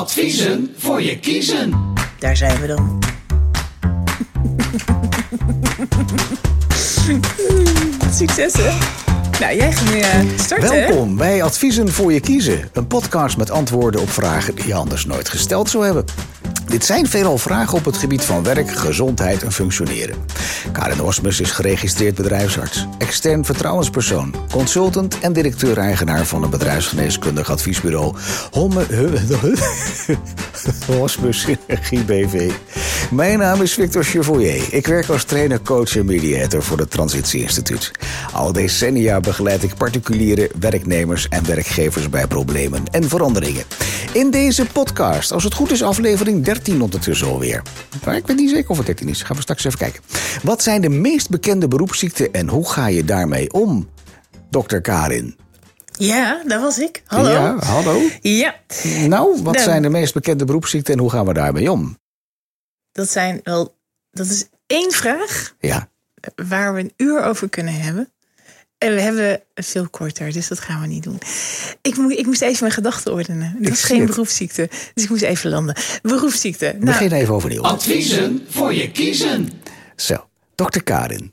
Adviezen voor je kiezen. Daar zijn we dan. Succes hè? Nou, jij ging uh, starten hè? Welkom bij Adviezen voor je kiezen. Een podcast met antwoorden op vragen die je anders nooit gesteld zou hebben. Dit zijn veelal vragen op het gebied van werk, gezondheid en functioneren. Karin Osmus is geregistreerd bedrijfsarts, extern vertrouwenspersoon, consultant en directeur-eigenaar van een bedrijfsgeneeskundig adviesbureau Homme Osmus Synergie BV. Mijn naam is Victor Chevoyer. Ik werk als trainer, coach en mediator voor het Transitie Instituut. Al decennia begeleid ik particuliere werknemers en werkgevers bij problemen en veranderingen. In deze podcast, als het goed is, aflevering 13 ondertussen alweer. Maar ik weet niet zeker of het 13 is. Gaan we straks even kijken. Wat zijn de meest bekende beroepsziekten en hoe ga je daarmee om? Dokter Karin. Ja, dat was ik. Hallo. Ja, hallo. Ja. Nou, wat zijn de meest bekende beroepsziekten en hoe gaan we daarmee om? Dat zijn wel. Dat is één vraag Ja, waar we een uur over kunnen hebben. En we hebben veel korter, dus dat gaan we niet doen. Ik, moet, ik moest even mijn gedachten ordenen. Dat is geen beroepsziekte, dus ik moest even landen. Beroepsziekte. Nou, begin even overnieuw. Adviezen voor je kiezen. Zo, dokter Karin.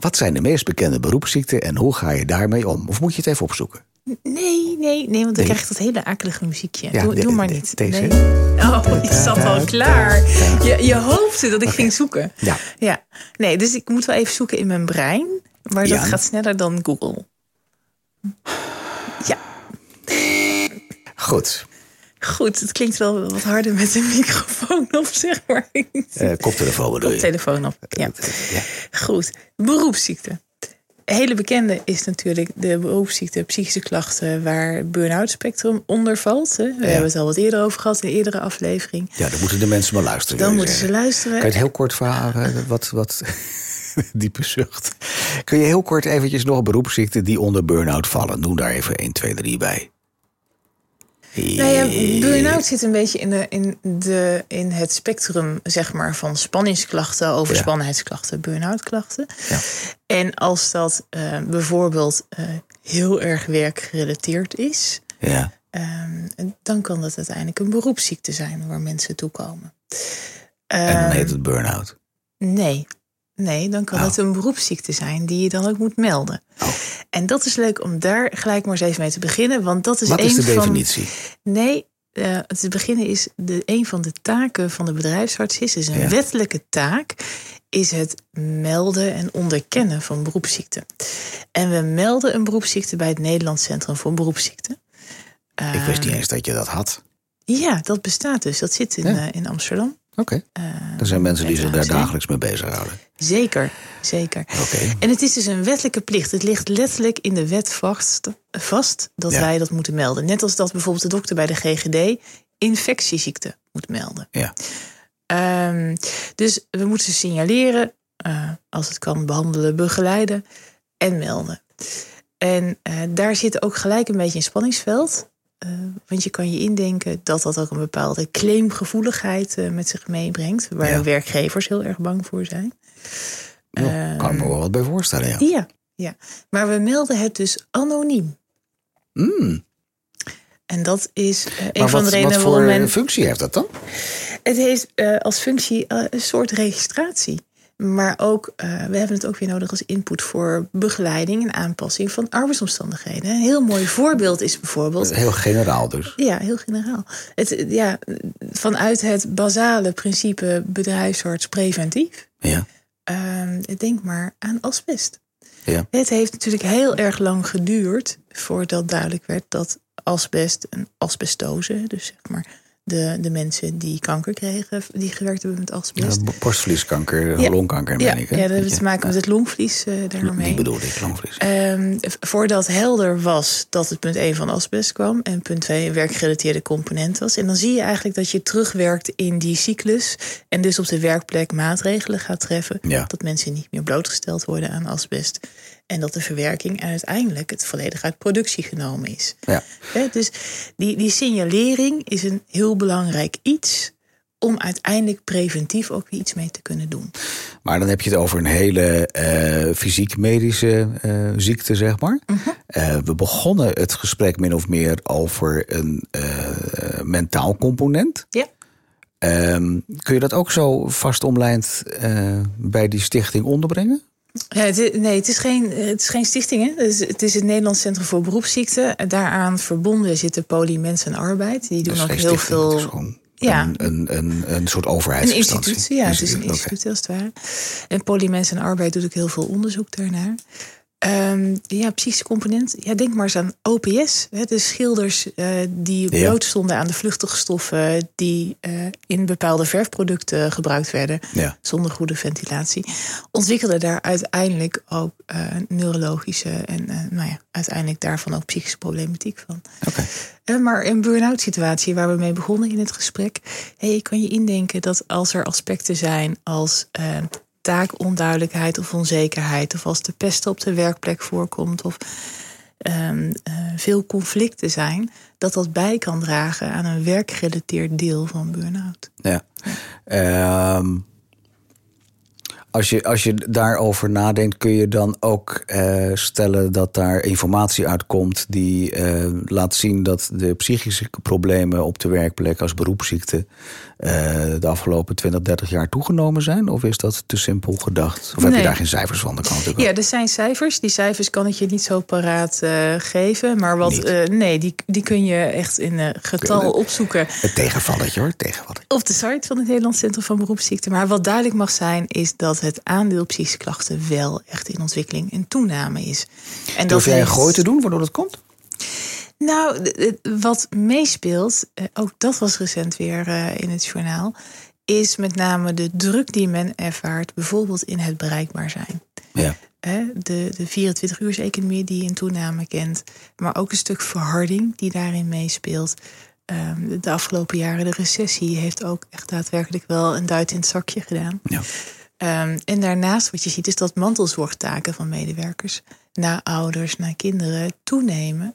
Wat zijn de meest bekende beroepsziekten en hoe ga je daarmee om? Of moet je het even opzoeken? nee, nee, nee, want dan krijg je dat hele akelige muziekje. Ja, doe, de- doe maar de- niet. deze. Nee. Oh, die zat al klaar. Je, je hoopte dat ik ging zoeken. Ja. ja. Nee, dus ik moet wel even zoeken in mijn brein. Maar dat gaat sneller dan Google. Ja, Goed, goed. Het klinkt wel wat harder met de microfoon op, zeg maar. Eh koptelefoon bedoel je? Telefoon op. Ja. Ja. Goed. Beroepsziekte. Een hele bekende is natuurlijk de beroepsziekte, psychische klachten, waar burn-out spectrum onder valt. hè. We hebben het al wat eerder over gehad in een eerdere aflevering. Ja, dan moeten de mensen maar luisteren. Dan moeten ze luisteren. Kan je het heel kort vragen? Wat, wat diepe zucht. Kun je heel kort eventjes nog beroepsziekten die onder burn-out vallen? Doe daar even 1, 2, 3 bij. Nou ja, burn-out zit een beetje in, de, in, de, in het spectrum zeg maar, van spanningsklachten, overspannenheidsklachten, burn-out klachten. Ja. En als dat eh, bijvoorbeeld eh, heel erg werkgerelateerd is, Ja. ehm, dan kan dat uiteindelijk een beroepsziekte zijn waar mensen toe komen. En dan Ehm, heet het burn-out. Nee. Nee, dan kan Oh. het een beroepsziekte zijn die je dan ook moet melden. Oh. En dat is leuk om daar gelijk maar eens even mee te beginnen. Want dat is Wat een is de van. definitie? Nee, eh, het te beginnen is de, een van de taken van de bedrijfsarts is, is een Ja. wettelijke taak, is het melden en onderkennen van beroepsziekten. En we melden een beroepsziekte bij het Nederlands Centrum voor Beroepsziekten. Ik wist niet eens dat je dat had. Ja, dat bestaat dus. Dat zit in, Ja. eh, in Amsterdam. Oké. Eh, Er zijn mensen die zich daar dagelijks mee bezighouden. Zeker, zeker. Oké. En het is dus een wettelijke plicht. Het ligt letterlijk in de wet vast, vast dat Ja. wij dat moeten melden. Net als dat bijvoorbeeld de dokter bij de GGD infectieziekte moet melden. Ja. Ehm, dus we moeten signaleren, eh, als het kan behandelen, begeleiden en melden. En eh, daar zit ook gelijk een beetje een spanningsveld. Eh, want je kan je indenken dat dat ook een bepaalde claimgevoeligheid eh, met zich meebrengt. Waar Ja. werkgevers heel erg bang voor zijn. Nou, kan ik me wel wat bij voorstellen, ja. Ja, ja. Maar we melden het dus anoniem. Mm. En dat is eh, een van de redenen wat voor waarom functie heeft dat dan? Het heeft eh, als functie eh, een soort registratie. Maar ook, eh, we hebben het ook weer nodig als input voor begeleiding en aanpassing van arbeidsomstandigheden. Een heel mooi voorbeeld is bijvoorbeeld Heel generaal dus. Ja, heel generaal. Het, ja, vanuit het basale principe bedrijfsarts preventief. Ja. ehm, denk maar aan asbest. Ja. Het heeft natuurlijk heel erg lang geduurd voordat duidelijk werd dat asbest en asbestose, dus zeg maar de, de mensen die kanker kregen, die gewerkt hebben met asbest. Ja, Borstvlieskanker, Ja. longkanker, ja, ik. Hè? ja, dat heeft te maken met het longvlies eh daarmee. Die bedoelde ik, longvlies. Ehm, voordat helder was dat het punt 1 van asbest kwam en punt 2 een werkgerelateerde component was. En dan zie je eigenlijk dat je terugwerkt in die cyclus en dus op de werkplek maatregelen gaat treffen. Ja. Dat mensen niet meer blootgesteld worden aan asbest. En dat de verwerking en uiteindelijk het volledig uit productie genomen is. Ja. Dus die, die signalering is een heel belangrijk iets om uiteindelijk preventief ook weer iets mee te kunnen doen. Maar dan heb je het over een hele eh, fysiek-medische eh, ziekte, zeg maar. Eh, we begonnen het gesprek min of meer over een mentaal component. Ja. Ehm, kun je dat ook zo vast omlijnd bij die stichting onderbrengen? Ja, het is- nee, het is geen, het is geen stichting. Hè? Het, is, het is het Nederlands Centrum voor Beroepsziekten. En Daaraan verbonden zitten Poly Mensen en Arbeid. Die doen ook heel veel. Ja. een, een, een, een soort Een overheidsinstantie. instituut, ja, het is een instituut als het ware. En Polymens en Arbeid doet ook heel veel onderzoek daarnaar. Ehm, ja, psychische component. Ja, denk maar eens aan OPS. Hè, de schilders eh, die bloot stonden aan de vluchtige stoffen... die eh, in bepaalde verfproducten gebruikt werden... Ja. zonder goede ventilatie... ontwikkelden daar uiteindelijk ook eh, neurologische... en nou ja, uiteindelijk daarvan ook psychische problematiek van. Maar een burn-out situatie waar we mee begonnen in het gesprek. Hey, kan je indenken dat als er aspecten zijn als taakonduidelijkheid of onzekerheid, of als de pest op de werkplek voorkomt, of ehm, eh, veel conflicten zijn, dat dat bij kan dragen aan een werkgerelateerd deel van burn-out. Ja. Ehm, als, je, als je daarover nadenkt, kun je dan ook eh, stellen dat daar informatie uitkomt die eh, laat zien dat de psychische problemen op de werkplek als beroepsziekte de afgelopen 20, 30 jaar toegenomen zijn? Of is dat te simpel gedacht? Of heb je daar geen cijfers van? Dat kan natuurlijk Ja, er zijn cijfers. Die cijfers kan ik je niet zo paraat eh, geven. Maar wat, eh, nee, die, die kun je echt in eh, getal Kunnen. opzoeken. Het tegenvalletje hoor, tegenvalletje. op de site van het Nederlands Centrum van Beroepsziekten. Maar wat duidelijk mag zijn, is dat het aandeel psychische klachten wel echt in ontwikkeling en toename is. En Durf jij een heeft- gooi te doen waardoor dat komt? Nou, wat meespeelt, eh, ook dat was recent weer eh, in het journaal, is met name de druk die men ervaart, bijvoorbeeld in het bereikbaar zijn. Ja. De, de 24-uurs-economie die in toename kent. Maar ook een stuk verharding die daarin meespeelt. Ehm, de- de afgelopen jaren, de recessie, heeft ook echt daadwerkelijk wel een duit in het zakje gedaan. Ja. Ehm, en daarnaast wat je ziet is dat mantelzorgtaken van medewerkers naar ouders, naar kinderen toenemen.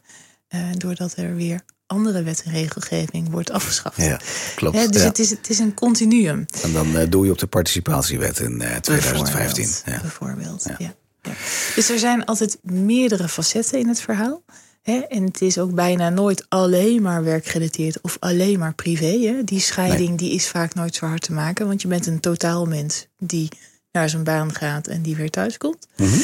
Eh, doordat er weer andere wet en regelgeving wordt afgeschaft. Ja, klopt. Hè, dus ja. het, is, het is een continuum. En dan eh, doe je op de participatiewet in eh, 2015. Bijvoorbeeld. Ja. bijvoorbeeld Ja. ja. Ja. Dus er zijn altijd meerdere facetten in het verhaal. Hè? En het is ook bijna nooit alleen maar werkgerelateerd of alleen maar privé. Hè? Die scheiding die is vaak nooit zo hard te maken. Want je bent een totaalmens die naar zijn baan gaat en die weer thuis komt. Mhm.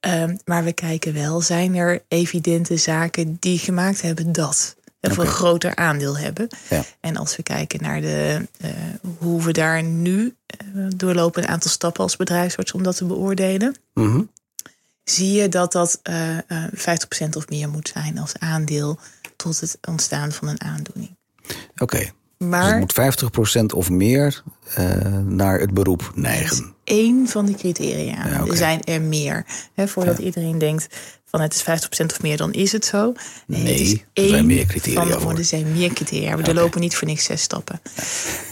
Ehm, maar we kijken wel, zijn er evidente zaken die gemaakt hebben dat? Of Oké. een groter aandeel hebben. Ja. En als we kijken naar de, eh, hoe we daar nu eh, doorlopen, een aantal stappen als bedrijfsarts om dat te beoordelen, Mhm. zie je dat dat eh eh 50% of meer moet zijn als aandeel tot het ontstaan van een aandoening. Oké. Maar het moet 50% of meer eh, naar het beroep dat is neigen. één van die criteria. Ja. Er zijn er meer. Hè, voordat iedereen denkt van het is 50% of meer, dan is het zo. Nee, het is er zijn meer criteria van voor. Er zijn meer criteria. We lopen niet voor niks zes stappen.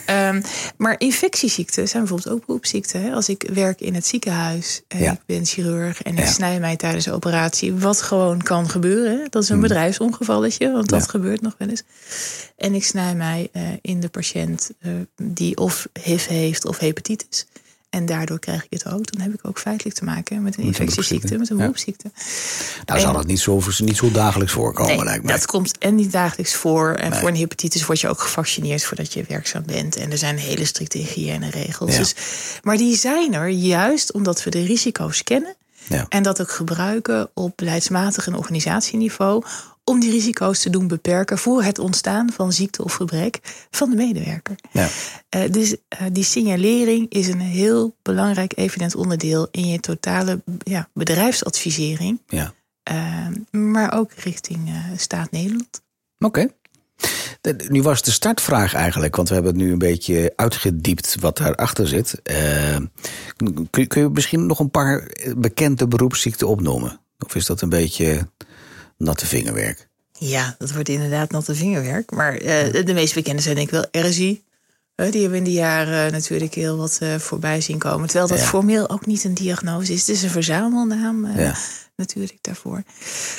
Ehm, maar infectieziekten zijn bijvoorbeeld ook beroepsziekten. Hè. Als ik werk in het ziekenhuis en Ja. ik ben chirurg en ik Ja. snij mij tijdens de operatie, wat gewoon kan gebeuren. Dat is een bedrijfsongevalletje, want dat Hmm. Gebeurt nog wel eens. En ik snij mij eh, in de patiënt eh, die of HIV heeft of hepatitis. En daardoor krijg ik het ook. Dan heb ik ook feitelijk te maken met een infectieziekte, met een beroepsziekte. Nou zal en- dat niet zo, niet zo dagelijks voorkomen, Nee, lijkt me. dat komt en niet dagelijks voor. En Nee. voor een hepatitis word je ook gevaccineerd voordat je werkzaam bent. En er zijn hele strikte hygiëneregels. Ja. Dus, maar die zijn er juist omdat we de risico's kennen. Ja. En dat ook gebruiken op beleidsmatig en organisatieniveau. Om die risico's te doen beperken voor het ontstaan van ziekte of gebrek van de medewerker. Ja. Eh, dus eh, die signalering is een heel belangrijk evident onderdeel in je totale ja, bedrijfsadvisering. Ja. Eh, maar ook richting eh, staat Nederland. Oké. Nu was de startvraag eigenlijk, want we hebben het nu een beetje uitgediept wat daarachter zit. Eh, kun, kun je misschien nog een paar bekende beroepsziekten opnoemen? Of is dat een beetje natte vingerwerk? Ja, dat wordt inderdaad natte vingerwerk. Maar eh, de meest bekende zijn denk ik wel RSI. Eh, die hebben we in de jaren natuurlijk heel wat eh, voorbij zien komen. Terwijl dat Ja. formeel ook niet een diagnose is. Het is een verzamelnaam eh, Ja. Natuurlijk daarvoor.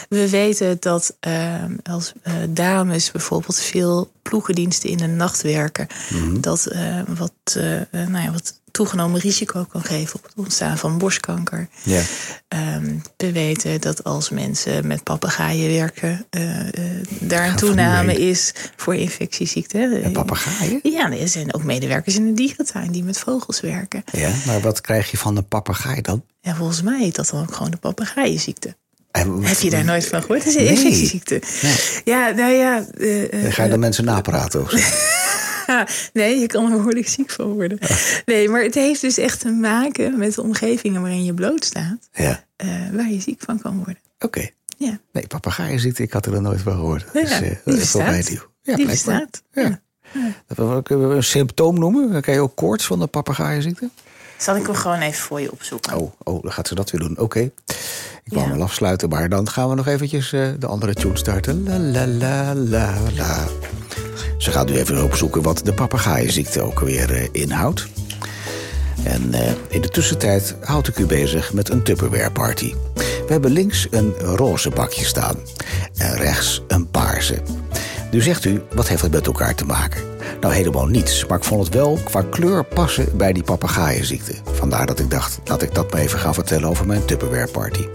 We weten dat eh, als eh, dames bijvoorbeeld veel ploegendiensten in de nacht werken. Dat eh, wat, eh, nou ja, wat toegenomen risico kan geven op het ontstaan van borstkanker. Ja. Ehm, we weten dat als mensen met papegaaien werken, eh, eh, daar een toename is voor infectieziekten. En papegaaien? Ja, er zijn ook medewerkers in de dierentuin die met vogels werken. Ja, maar wat krijg je van een papegaai dan? En volgens mij heet dat dan ook gewoon de papegaaienziekte. En- Heb je daar nooit van gehoord? Is een Nee. infectieziekte. Ja, nou ja. eh, Dan ga je dan mensen napraten of zo? nee, je kan er behoorlijk ziek van worden. Nee, maar het heeft dus echt te maken met de omgevingen waarin je blootstaat. Ja, eh, waar je ziek van kan worden. oké. Ja, Nee, papegaaienziekte, ik had er nog nooit van gehoord. ja Dus, eh, die bestaat. nieuw. Ja, die bestaat. Ja. Dat- Kunnen we een symptoom noemen? Dan kan je ook koorts van de papegaaienziekte? Zal ik hem gewoon even voor je opzoeken? Oh, oh, dan gaat ze dat weer doen. Oké. Ik wou Ja. hem wel afsluiten, maar dan gaan we nog eventjes eh, de andere tune starten. La la la la la. Ze gaat nu even opzoeken wat de papegaaienziekte ook weer eh, inhoudt. En eh, in de tussentijd houd ik u bezig met een Tupperware party. We hebben links een roze bakje staan en rechts een paarse. Nu zegt u, wat heeft het met elkaar te maken? Nou, helemaal niets, maar ik vond het wel qua kleur passen bij die papegaaienziekte. Vandaar dat ik dacht, laat ik dat maar even gaan vertellen over mijn Tupperware party.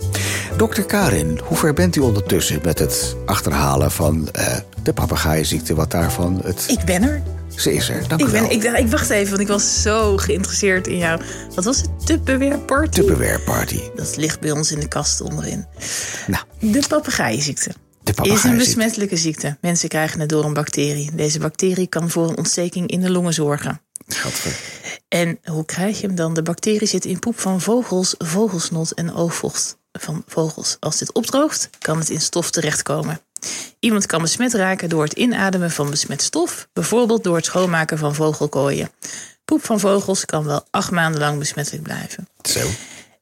Dokter Karin, hoe ver bent u ondertussen met het achterhalen van eh, de papegaaienziekte? Wat daarvan het... Ik ben er. Ze is er, dank Ik, ben, ik, ik wacht even, want ik was zo geïnteresseerd in jou. Wat was het? Tupperware party? Tupperware party. Dat ligt bij ons in de kast onderin. Nou, De papegaaienziekte. de Is een besmettelijke ziekte. Mensen krijgen het door een bacterie. Deze bacterie kan voor een ontsteking in de longen zorgen. En hoe krijg je hem dan? De bacterie zit in poep van vogels, vogelsnot en oogvocht van vogels. Als dit opdroogt, kan het in stof terechtkomen. Iemand kan besmet raken door het inademen van besmet stof, bijvoorbeeld door het schoonmaken van vogelkooien. Poep van vogels kan wel acht maanden lang besmettelijk blijven. Zo.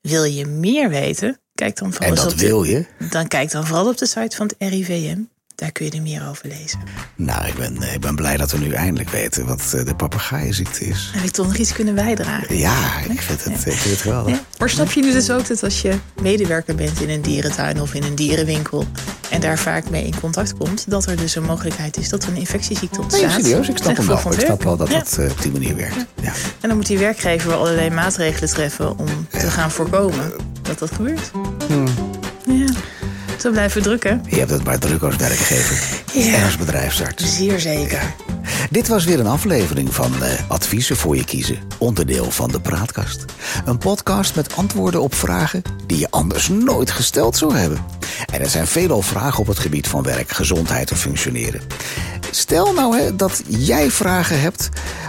Wil je meer weten? Kijk dan vooral En dat op de- wil je? dan kijk dan vooral op de site van het RIVM. Daar kun je er meer over lezen. Nou, ik ben, eh, ik ben blij dat we nu eindelijk weten wat eh, de papegaaienziekte is. Ik toch nog iets kunnen bijdragen? Ja, ik vind het, ik vind het geweldig. Ja. Maar snap je nu dus ook dat als je medewerker bent in een dierentuin of in een dierenwinkel en daar vaak mee in contact komt, dat er dus een mogelijkheid is dat er een infectieziekte ontstaat. Nee, serieus, ik snap hem wel. Ik snap wel dat dat eh, op die manier werkt. Ja. En dan moet die werkgever allerlei maatregelen treffen om te gaan voorkomen dat dat gebeurt. Hmm. Ja, blijven drukken. Je hebt het maar druk als werkgever Ja. en als bedrijfsarts. Zeer zeker. Dit was weer een aflevering van eh, Adviezen voor je kiezen, onderdeel van de Praatkast. Een podcast met antwoorden op vragen die je anders nooit gesteld zou hebben. En er zijn veelal vragen op het gebied van werk, gezondheid en functioneren. Stel nou hè, dat jij vragen hebt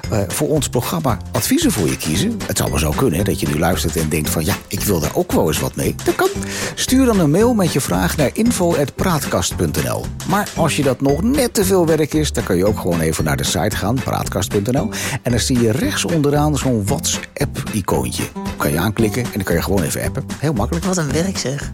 eh, voor ons programma Adviezen voor je kiezen. Het zou maar zo kunnen hè, dat je nu luistert en denkt van ja, ik wil daar ook wel eens wat mee. Dat kan. Stuur dan een mail met je vraag naar info.praatkast.nl. Maar als je dat nog net te veel werk is, dan kan je ook gewoon even naar de site gaan, praatkast.nl. En dan zie je rechts onderaan zo'n WhatsApp-icoontje. Kan je aanklikken en dan kan je gewoon even appen. Heel makkelijk. Wat een werk zeg.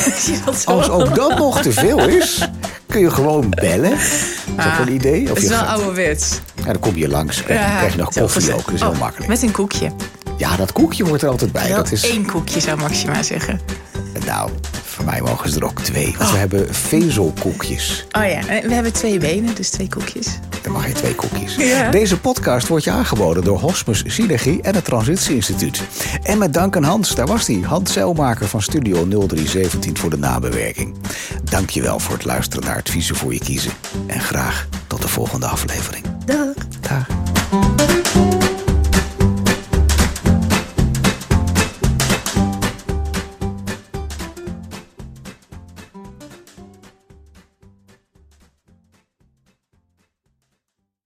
Als ook dat nog te veel is, kun je gewoon bellen. Is dat een idee? Of Het is je wel gaat- ouderwets. Ja, dan kom je langs. Krijg, je- krijg je nog koffie ook. Dat is heel Oh, makkelijk. Met een koekje. Ja, dat koekje hoort er altijd bij. Wel Dat is, één koekje zou Maxima zeggen. nou, voor mij mogen ze er ook twee. Want we hebben vezelkoekjes. Oh ja, en we hebben twee benen, dus twee koekjes. Dan mag je twee koekjes. Ja. Deze podcast wordt je aangeboden door Hosmus Synergie en het Transitie Instituut. En met dank aan Hans, daar was hij. Hans Zeilmaker van Studio 0317 voor de nabewerking. Dank je wel voor het luisteren naar Adviezen voor je kiezen. En graag tot de volgende aflevering. Dag.